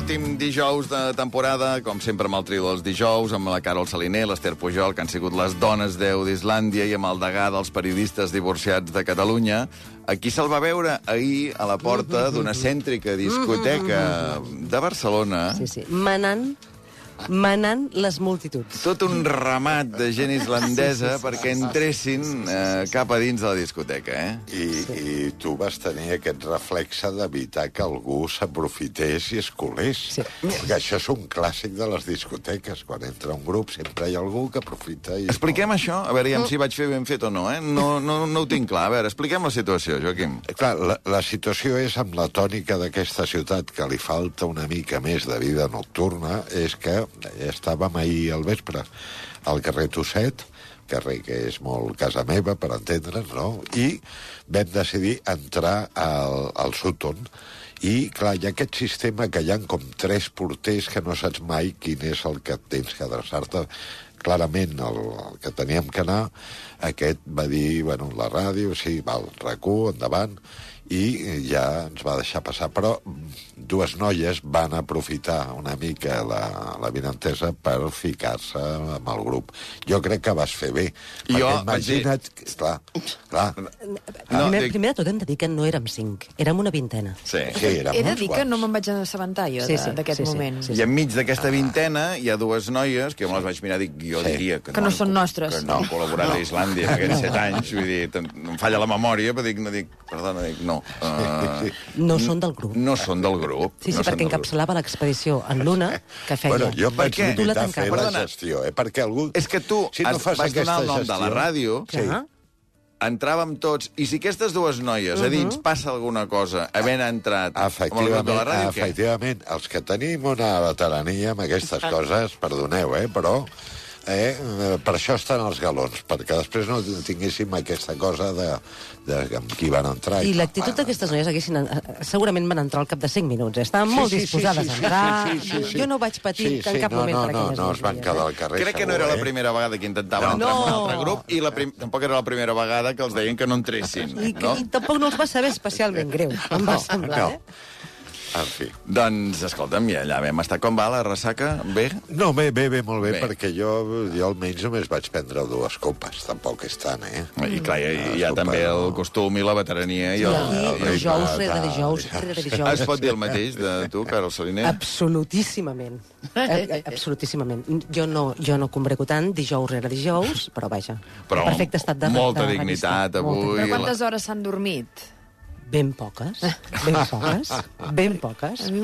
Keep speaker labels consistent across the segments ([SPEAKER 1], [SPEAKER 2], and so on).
[SPEAKER 1] últim dijous de temporada, com sempre amb el trio dels dijous, amb la Carol Saliner, l'Ester Pujol, que han sigut les dones Déu d'Islàndia, i amb el degà dels periodistes divorciats de Catalunya. Aquí se'l va veure ahir a la porta d'una cèntrica discoteca de Barcelona.
[SPEAKER 2] Sí, sí. Manant, manant les multituds.
[SPEAKER 1] Tot un ramat de gent islandesa
[SPEAKER 2] Sí, sí, sí,
[SPEAKER 1] perquè
[SPEAKER 2] sí, sí,
[SPEAKER 1] entressin eh, cap a dins de la discoteca, eh?
[SPEAKER 3] I, I tu vas tenir aquest reflexe d'evitar que algú s'aprofités i es colés.
[SPEAKER 2] Sí.
[SPEAKER 3] Perquè això és un clàssic de les discoteques. Quan entra un grup sempre hi ha algú que aprofita i...
[SPEAKER 1] Expliquem això, a veure ja si vaig fer ben fet o no, eh? No, no, no ho tinc clar. A veure, expliquem la situació, Joaquim.
[SPEAKER 3] Clar, la, la situació és amb la tònica d'aquesta ciutat que li falta una mica més de vida nocturna, és que estàvem ahir al vespre al carrer Tosset, carrer que és molt casa meva, per entendre'ns, no? I vam decidir entrar al, al Sutton, i, clar, hi ha aquest sistema que hi ha com tres porters que no saps mai quin és el que tens que adreçar-te. Clarament, el, el que teníem que anar, aquest va dir, bueno, la ràdio, sí, val, RAC1, endavant, i ja ens va deixar passar. Però dues noies van aprofitar una mica la, la vinentesa per ficar-se amb el grup. Jo crec que vas fer bé.
[SPEAKER 1] Jo dir-
[SPEAKER 3] imagina't... que- Clar, clar.
[SPEAKER 1] No,
[SPEAKER 2] primer,
[SPEAKER 1] dic-
[SPEAKER 2] primer de tot hem de dir que no érem cinc, érem una vintena.
[SPEAKER 1] Sí.
[SPEAKER 3] Sí, érem
[SPEAKER 4] He de dir que
[SPEAKER 3] quants.
[SPEAKER 4] no me'n vaig assabentar jo
[SPEAKER 2] Sí, sí,
[SPEAKER 4] d'aquest
[SPEAKER 2] sí, sí,
[SPEAKER 4] moment.
[SPEAKER 2] sí,
[SPEAKER 1] I enmig d'aquesta vintena hi ha dues noies que jo me les vaig mirar i dic, jo
[SPEAKER 3] Sí.
[SPEAKER 1] diria que,
[SPEAKER 4] Que no
[SPEAKER 1] han
[SPEAKER 4] són nostres.
[SPEAKER 1] Que no han col·laborat a Islàndia en aquests set anys. Vull dir, em falla la memòria, però dic, no dic, perdona, dic, no. Uh,
[SPEAKER 2] No són del grup.
[SPEAKER 1] no són del grup.
[SPEAKER 2] Sí, sí,
[SPEAKER 1] no
[SPEAKER 2] perquè encapçalava l'expedició en l'una que feia.
[SPEAKER 3] Bueno, jo em vaig
[SPEAKER 1] què?
[SPEAKER 2] Tu la
[SPEAKER 3] limitar a fer
[SPEAKER 2] tancaves.
[SPEAKER 3] la
[SPEAKER 1] Perdona.
[SPEAKER 3] gestió, eh? perquè algú...
[SPEAKER 1] És que tu
[SPEAKER 3] si no
[SPEAKER 1] has-
[SPEAKER 3] fas
[SPEAKER 1] vas donar el nom de la
[SPEAKER 3] gestió-
[SPEAKER 1] ràdio,
[SPEAKER 3] Sí.
[SPEAKER 2] Clar.
[SPEAKER 1] entràvem tots, i si aquestes dues noies a dins passa alguna cosa, havent entrat amb el grup de
[SPEAKER 3] Efectivament,
[SPEAKER 1] la ràdio, què?
[SPEAKER 3] efectivament, els que tenim una veterania amb aquestes coses, perdoneu, eh, però eh, eh, per això estan els galons, perquè després no tinguéssim aquesta cosa de, de amb qui van entrar.
[SPEAKER 2] I
[SPEAKER 3] tal.
[SPEAKER 2] l'actitud d'aquestes noies haguessin... eh, Segurament van entrar al cap de 5 minuts. eh? Estaven
[SPEAKER 3] Sí,
[SPEAKER 2] molt
[SPEAKER 3] sí, sí,
[SPEAKER 2] disposades
[SPEAKER 3] sí,
[SPEAKER 2] a
[SPEAKER 3] sí,
[SPEAKER 2] entrar.
[SPEAKER 3] sí, sí, sí.
[SPEAKER 2] Jo no vaig patir
[SPEAKER 3] Sí,
[SPEAKER 2] que en
[SPEAKER 3] sí,
[SPEAKER 2] cap
[SPEAKER 3] no,
[SPEAKER 2] moment
[SPEAKER 3] no,
[SPEAKER 2] per
[SPEAKER 3] no,
[SPEAKER 2] aquelles
[SPEAKER 3] no, es van quedar
[SPEAKER 2] eh?
[SPEAKER 3] al carrer,
[SPEAKER 1] Crec que no
[SPEAKER 3] segur,
[SPEAKER 1] era la
[SPEAKER 3] eh?
[SPEAKER 1] primera vegada que intentaven
[SPEAKER 3] No.
[SPEAKER 1] entrar en un altre grup i la prim... tampoc era la primera vegada que els deien que no entressin.
[SPEAKER 2] I,
[SPEAKER 1] no?
[SPEAKER 2] I tampoc no els va saber especialment greu, em va semblar,
[SPEAKER 3] no.
[SPEAKER 2] eh?
[SPEAKER 3] En fi.
[SPEAKER 1] Doncs, escolta'm, i allà vam estar. Com va la ressaca? Bé?
[SPEAKER 3] No, bé, bé, bé, molt bé,
[SPEAKER 1] Bé.
[SPEAKER 3] perquè jo, jo almenys només vaig prendre dues copes, tampoc és tant, eh?
[SPEAKER 1] I clar, hi, hi ha també el
[SPEAKER 3] no.
[SPEAKER 1] costum i la veterania i
[SPEAKER 2] I
[SPEAKER 1] el...
[SPEAKER 2] aquí,
[SPEAKER 3] el ritme,
[SPEAKER 2] dijous rere
[SPEAKER 3] tal,
[SPEAKER 2] dijous rere
[SPEAKER 1] Es
[SPEAKER 2] dijous.
[SPEAKER 1] pot dir el mateix de tu, Carol Saliner?
[SPEAKER 2] Absolutíssimament. Eh, eh, Absolutíssimament. Jo no, jo no combrego tant dijous rere dijous, però vaja.
[SPEAKER 1] Però
[SPEAKER 2] perfecte estat de
[SPEAKER 1] molta
[SPEAKER 2] de
[SPEAKER 1] dignitat avui.
[SPEAKER 4] Però quantes hores s'han dormit?
[SPEAKER 2] Ben poques, ben poques, ben poques.
[SPEAKER 4] A mi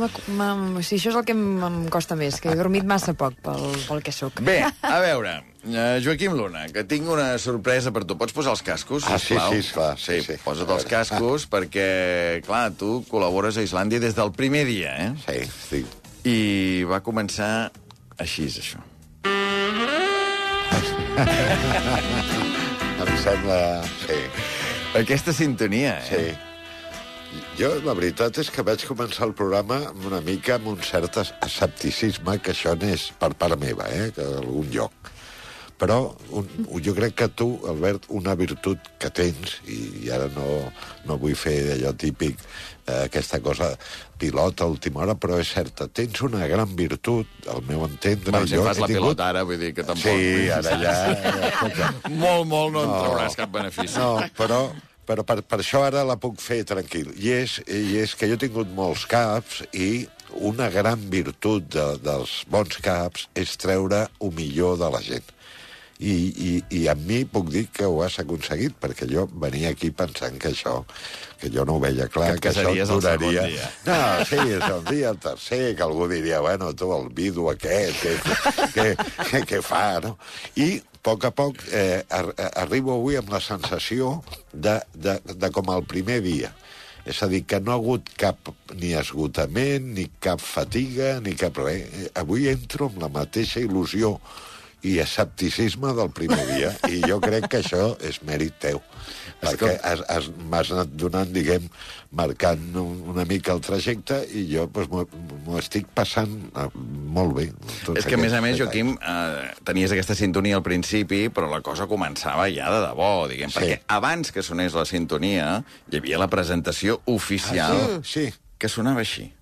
[SPEAKER 4] sí, això és el que em, costa més, que he dormit massa poc pel, pel que sóc.
[SPEAKER 1] Bé, a veure, eh, Joaquim Luna, que tinc una sorpresa per tu. Pots posar els cascos,
[SPEAKER 3] Ah, sí,
[SPEAKER 1] sisplau?
[SPEAKER 3] sí, esclar, sí,
[SPEAKER 1] sí.
[SPEAKER 3] sí.
[SPEAKER 1] posa't els cascos perquè, clar, tu col·labores a Islàndia des del primer dia, eh?
[SPEAKER 3] Sí, estic...
[SPEAKER 1] I va començar així, és això.
[SPEAKER 3] Em sembla... Sí,
[SPEAKER 1] Aquesta sintonia, eh?
[SPEAKER 3] sí. Jo, la veritat és que vaig començar el programa amb una mica amb un cert es- escepticisme, que això n'és per part meva, eh, que d'algun lloc. Però un, jo crec que tu, Albert, una virtut que tens, i, i ara no, no vull fer allò típic, eh, aquesta cosa pilota a última hora, però és certa, tens una gran virtut, al meu entendre.
[SPEAKER 1] Bueno, si fas la pilota ara, vull dir que tampoc...
[SPEAKER 3] Sí, ara ja... ja escolta,
[SPEAKER 1] Molt, molt no en
[SPEAKER 3] No.
[SPEAKER 1] trauràs cap benefici.
[SPEAKER 3] No, però, però per, per això ara la puc fer tranquil. I és, I és que jo he tingut molts caps i una gran virtut de, dels bons caps és treure un millor de la gent. I, i, I amb mi puc dir que ho has aconseguit, perquè jo venia aquí pensant que això, que jo no ho veia clar,
[SPEAKER 1] Que et
[SPEAKER 3] que, això
[SPEAKER 1] el
[SPEAKER 3] duraria... No, sí, és el dia el tercer, que algú diria, bueno, tu, el vidu aquest, què, què, què, fa, no? I poc a poc eh, ar arribo avui amb la sensació de, de, de com el primer dia. És a dir, que no ha hagut cap ni esgotament, ni cap fatiga, ni cap res. Eh, Avui entro amb la mateixa il·lusió i escepticisme del primer dia, i jo crec que això és mèrit teu, perquè has, has, m'has anat donant, diguem, marcant un, una mica el trajecte, i jo pues, m'ho estic passant eh, molt bé.
[SPEAKER 1] És que, a més a més, Joaquim, eh, tenies aquesta sintonia al principi, però la cosa començava ja de debò, diguem,
[SPEAKER 3] Sí.
[SPEAKER 1] perquè abans que sonés la sintonia, hi havia la presentació oficial,
[SPEAKER 3] Ah, sí? Sí.
[SPEAKER 1] que sonava així.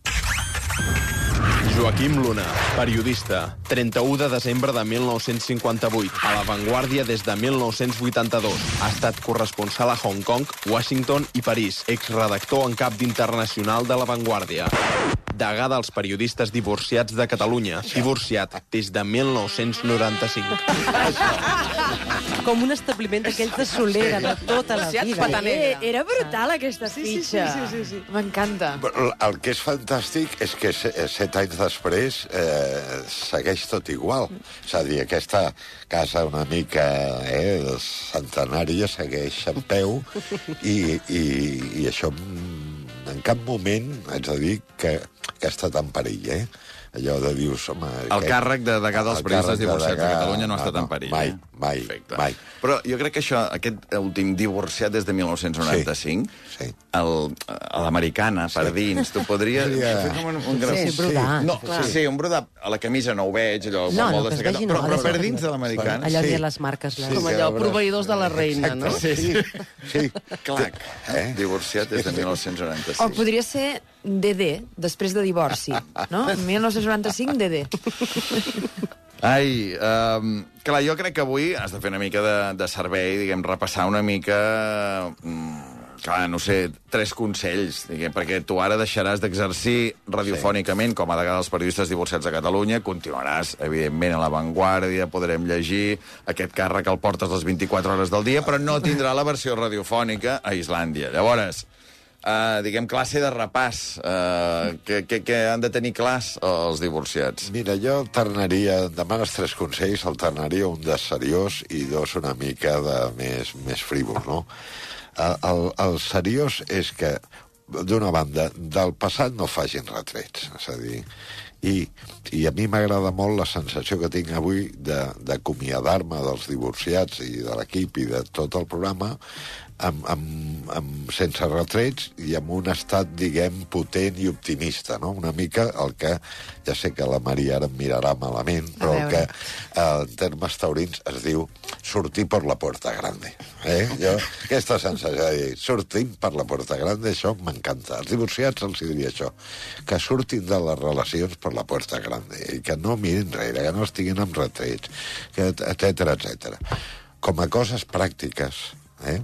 [SPEAKER 5] Joaquim Luna, periodista, 31 de desembre de 1958, a La Vanguardia des de 1982. Ha estat corresponsal a Hong Kong, Washington i París, exredactor en cap d'Internacional de La Vanguardia. Degà dels periodistes divorciats de Catalunya, divorciat des de 1995.
[SPEAKER 2] Com un establiment d'aquells de solera de tota la vida.
[SPEAKER 4] Eh, era brutal, aquesta fitxa.
[SPEAKER 2] sí, sí, sí.
[SPEAKER 4] M'encanta.
[SPEAKER 3] Però El que és fantàstic és que se- set anys després eh, segueix tot igual. És a dir, aquesta casa una mica eh, centenària segueix en peu i, i, i això en cap moment haig de dir que, que ha estat en perill, eh? Allò de dius, home...
[SPEAKER 1] El càrrec de degà dels
[SPEAKER 3] el
[SPEAKER 1] periodistes divorciats de
[SPEAKER 3] degà,
[SPEAKER 1] Catalunya no ha estat
[SPEAKER 3] no,
[SPEAKER 1] en perill.
[SPEAKER 3] Mai,
[SPEAKER 1] eh?
[SPEAKER 3] mai,
[SPEAKER 1] Perfecte.
[SPEAKER 3] mai.
[SPEAKER 1] Però jo crec que això, aquest últim divorciat des de 1995,
[SPEAKER 3] Sí, sí.
[SPEAKER 1] el- a l'americana, per dins, tu podries... Fer com un, un
[SPEAKER 2] Sí,
[SPEAKER 1] gran-
[SPEAKER 2] sí,
[SPEAKER 1] No,
[SPEAKER 2] clar.
[SPEAKER 1] sí, sí, un brodat a la camisa no ho veig, allò
[SPEAKER 2] No,
[SPEAKER 1] molt
[SPEAKER 2] no, que es vegi,
[SPEAKER 1] però,
[SPEAKER 2] no,
[SPEAKER 1] però
[SPEAKER 2] de
[SPEAKER 1] per dins de l'americana...
[SPEAKER 2] Allò
[SPEAKER 3] Sí.
[SPEAKER 2] sí. les marques... Les...
[SPEAKER 3] Sí,
[SPEAKER 6] Com allò,
[SPEAKER 3] a
[SPEAKER 6] proveïdors de la reina, no?
[SPEAKER 1] Sí, sí.
[SPEAKER 3] Sí.
[SPEAKER 1] Clac,
[SPEAKER 3] Eh?
[SPEAKER 1] divorciat des de 1996.
[SPEAKER 4] O podria ser DD, després de divorci, no? 1995, DD.
[SPEAKER 1] Ai, um, clar, jo crec que avui has de fer una mica de, de servei, diguem, repassar una mica... Mm, clar, no sé, tres consells, diguem, perquè tu ara deixaràs d'exercir radiofònicament com a degà dels periodistes divorciats de Catalunya, continuaràs, evidentment, a l'avantguàrdia, podrem llegir aquest càrrec el portes les 24 hores del dia, però no tindrà la versió radiofònica a Islàndia. Llavors, uh, diguem, classe de repàs, uh, que, que, que han de tenir clars els divorciats.
[SPEAKER 3] Mira, jo alternaria, demanes tres consells, alternaria un de seriós i dos una mica de més, més frívol, no? El, el, el seriós és que, d'una banda, del passat no facin retrets, és a dir, i, i a mi m'agrada molt la sensació que tinc avui de- d'acomiadar-me dels divorciats i de l'equip i de tot el programa amb, amb, amb, sense retrets i amb un estat, diguem, potent i optimista, no? Una mica el que, ja sé que la Maria ara em mirarà malament, però el que eh, en termes taurins es diu sortir per la porta grande. Eh? Jo, aquesta sensació de dir, sortim per la porta grande, això m'encanta. Els divorciats els diria això, que surtin de les relacions per la porta grande i que no mirin enrere, que no estiguin amb retrets, etc etc. Com a coses pràctiques, eh?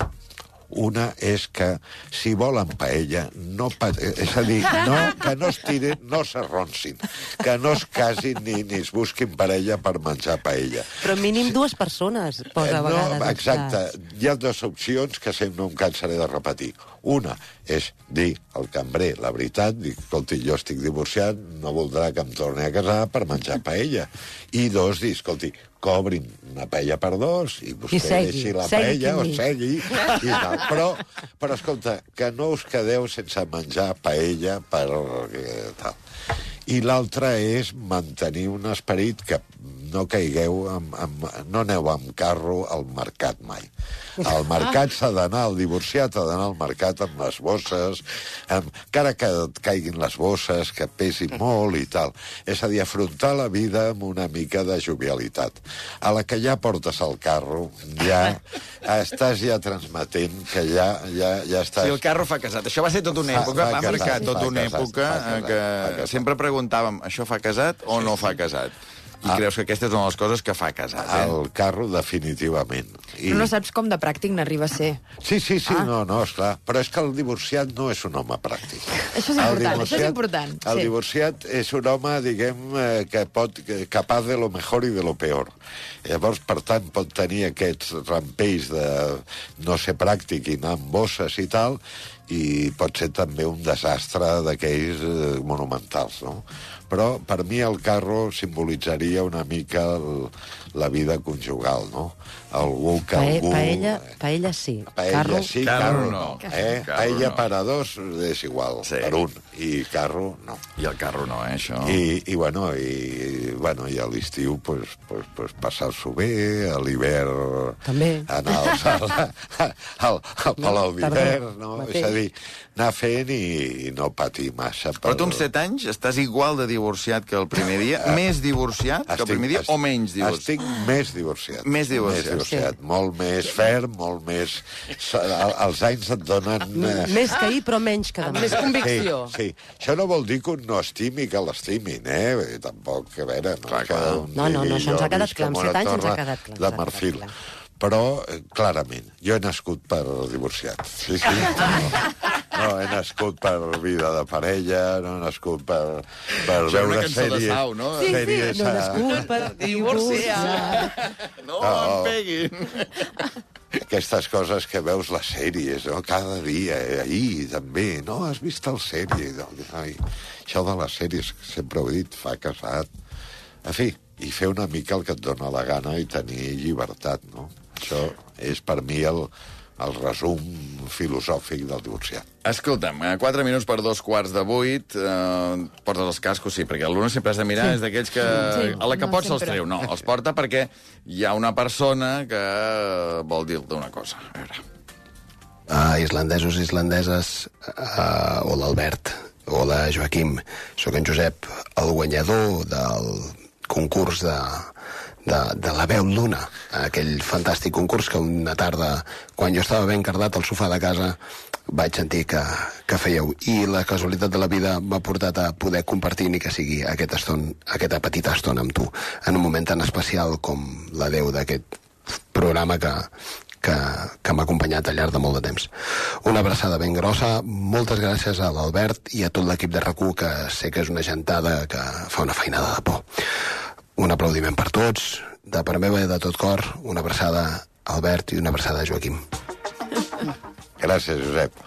[SPEAKER 3] Una és que, si volen paella, no pa... és a dir, no, que no es tirin, no s'arronsin, que no es casin ni, ni es busquin parella per menjar paella.
[SPEAKER 2] Però mínim dues persones, posa a
[SPEAKER 3] Eh,
[SPEAKER 2] vegades.
[SPEAKER 3] no, exacte. Hi ha dues opcions que sempre no em cansaré de repetir. Una és dir al cambrer la veritat, dir, escolti, jo estic divorciat, no voldrà que em torni a casar per menjar paella. I dos, dir, escolti, cobrin una paella per dos i vostè
[SPEAKER 2] I segui,
[SPEAKER 3] deixi la
[SPEAKER 2] segui
[SPEAKER 3] paella o segui. I tal. Però, però, escolta, que no us quedeu sense menjar paella per... eh, tal. I l'altre és mantenir un esperit que no caigueu, amb, amb, no aneu amb carro al mercat mai. Al mercat s'ha d'anar, el divorciat ha d'anar al mercat amb les bosses, amb, encara que et caiguin les bosses, que pesin molt i tal. És a dir, afrontar la vida amb una mica de jovialitat. A la que ja portes el carro, ja estàs ja transmetent que ja, ja, ja estàs...
[SPEAKER 1] Sí, el carro fa casat. Això va ser tota una època,
[SPEAKER 3] fa
[SPEAKER 1] va
[SPEAKER 3] casat,
[SPEAKER 1] marcar
[SPEAKER 3] sí, fa
[SPEAKER 1] una
[SPEAKER 3] casat,
[SPEAKER 1] època eh,
[SPEAKER 3] casat,
[SPEAKER 1] que
[SPEAKER 3] casat.
[SPEAKER 1] sempre preguntàvem, això fa casat o no fa casat? I
[SPEAKER 3] Ah.
[SPEAKER 1] creus que aquesta és una de les coses que fa casat, eh?
[SPEAKER 3] El carro, definitivament. I...
[SPEAKER 4] Però no saps com de pràctic n'arriba a ser.
[SPEAKER 3] Sí, sí, sí,
[SPEAKER 4] Ah.
[SPEAKER 3] no, no, esclar. Però és que el divorciat no és un home pràctic.
[SPEAKER 4] Això és
[SPEAKER 3] El
[SPEAKER 4] important, això és important,
[SPEAKER 3] El
[SPEAKER 4] sí.
[SPEAKER 3] divorciat és un home, diguem, eh, que pot, que, capaç de lo mejor i de lo peor. Llavors, per tant, pot tenir aquests rampells de no ser pràctic i anar amb bosses i tal, i pot ser també un desastre d'aquells eh, monumentals, no? Però per mi el carro simbolitzaria una mica el, la vida conjugal, no? Algú que
[SPEAKER 2] Pa
[SPEAKER 3] algú...
[SPEAKER 2] paella, paella sí.
[SPEAKER 3] Paella
[SPEAKER 2] Carro,
[SPEAKER 3] sí,
[SPEAKER 1] Carro
[SPEAKER 3] carro,
[SPEAKER 1] no.
[SPEAKER 3] Eh?
[SPEAKER 1] Carro
[SPEAKER 3] Paella
[SPEAKER 1] no.
[SPEAKER 3] per a dos és igual,
[SPEAKER 1] Sí.
[SPEAKER 3] per un. I carro, no.
[SPEAKER 1] I el carro no, eh, això?
[SPEAKER 3] I, i, bueno, i, bueno, i a l'estiu pues, pues, pues, passar-s'ho bé, a l'hivern
[SPEAKER 2] També.
[SPEAKER 3] anar al, al, al, al Palau d'hivern, no?
[SPEAKER 2] mateix.
[SPEAKER 3] És a dir, dir, anar fent i, i no patir massa.
[SPEAKER 1] Però tu amb 7 anys estàs igual de divorciat que el primer dia? Més divorciat que el primer dia o menys divorciat?
[SPEAKER 3] Estic més divorciat.
[SPEAKER 1] Més divorciat.
[SPEAKER 3] Més divorciat. Molt més ferm, molt més... El- Els anys et donen... eh,
[SPEAKER 2] Més que ahir, però menys que demà.
[SPEAKER 6] Més convicció.
[SPEAKER 3] Sí, sí. Això no vol dir que un no estimi que l'estimin, eh? Tampoc, a veure... No,
[SPEAKER 1] Clar,
[SPEAKER 3] que
[SPEAKER 2] No, no, no,
[SPEAKER 3] digui,
[SPEAKER 2] això ens ha quedat clar, amb set anys ens ha quedat clar,
[SPEAKER 3] De marfil.
[SPEAKER 2] clar.
[SPEAKER 3] Però, eh, clarament, jo he nascut per divorciat. Sí, sí. No, no he nascut per vida de parella, no he nascut per, per
[SPEAKER 1] Això
[SPEAKER 3] veure sèries...
[SPEAKER 1] Sau, no?
[SPEAKER 2] Sí, sí,
[SPEAKER 3] sèries
[SPEAKER 2] no
[SPEAKER 3] a-
[SPEAKER 2] nascut per divorciar.
[SPEAKER 1] No,
[SPEAKER 3] No.
[SPEAKER 1] em peguin.
[SPEAKER 3] aquestes coses que veus les sèries, no? cada dia, eh, ahir també, no? Has vist el sèrie? No? Ai, això de les sèries, sempre ho he dit, fa casat. En fi, i fer una mica el que et dóna la gana i tenir llibertat, no? Això és per mi el, el resum filosòfic del divorciat.
[SPEAKER 1] Escolta'm, a 4 minuts per dos quarts de vuit, eh, portes els cascos, sí, perquè l'una sempre has de mirar, és d'aquells que
[SPEAKER 4] Sí,
[SPEAKER 1] a la que
[SPEAKER 4] no
[SPEAKER 1] pots se'ls
[SPEAKER 4] sempre.
[SPEAKER 1] treu. No, els porta perquè hi ha una persona que vol dir-te una cosa. A veure.
[SPEAKER 7] uh, islandesos i islandeses, uh, hola Albert, hola Joaquim, sóc en Josep, el guanyador del concurs de, de, de la veu Luna, aquell fantàstic concurs que una tarda, quan jo estava ben cardat al sofà de casa, vaig sentir que, que fèieu. I la casualitat de la vida m'ha portat a poder compartir ni que sigui aquest eston, aquesta petita estona amb tu, en un moment tan especial com la Déu d'aquest programa que, que, que m'ha acompanyat al llarg de molt de temps. Una abraçada ben grossa, moltes gràcies a l'Albert i a tot l'equip de rac que sé que és una gentada que fa una feinada de por. Un aplaudiment per tots, de part meva i de tot cor, una abraçada a Albert i una abraçada a Joaquim.
[SPEAKER 3] Gràcies, Josep.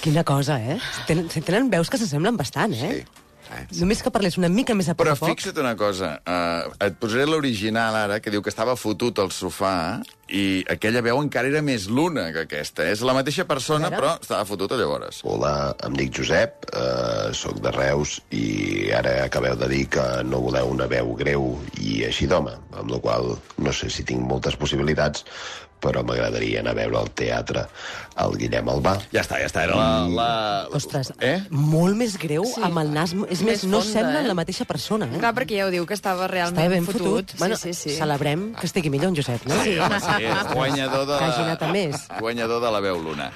[SPEAKER 2] Quina cosa, eh? Tenen, tenen veus que s'assemblen bastant, eh?
[SPEAKER 3] Sí. Sí.
[SPEAKER 2] Només que parlés una mica més a poc
[SPEAKER 1] Però
[SPEAKER 2] a poc.
[SPEAKER 1] fixa't una cosa, uh, et posaré l'original ara, que diu que estava fotut al sofà, i aquella veu encara era més luna que aquesta. És la mateixa persona, però estava fotuta llavors.
[SPEAKER 8] Hola, em dic Josep, eh, sóc de Reus i ara acabeu de dir que no voleu una veu greu i així d'home, amb la qual no sé si tinc moltes possibilitats, però m'agradaria anar a veure al teatre el Guillem Albà.
[SPEAKER 1] Ja està, ja està. Era la... la...
[SPEAKER 2] Ostres,
[SPEAKER 1] Eh?
[SPEAKER 2] molt més greu,
[SPEAKER 4] Sí.
[SPEAKER 2] amb el nas... És més,
[SPEAKER 6] Més
[SPEAKER 2] no
[SPEAKER 6] fonda,
[SPEAKER 2] semblen
[SPEAKER 6] eh?
[SPEAKER 2] la mateixa persona, eh?
[SPEAKER 4] Clar, perquè ja ho diu, que estava realment
[SPEAKER 2] Estava ben fotut.
[SPEAKER 4] fotut.
[SPEAKER 2] Bueno,
[SPEAKER 4] sí, sí, sí.
[SPEAKER 2] celebrem que estigui millor en Josep, no?
[SPEAKER 1] Sí, home, sí, és guanyador de...
[SPEAKER 2] Que hagi anat a més.
[SPEAKER 1] Guanyador de la veu luna.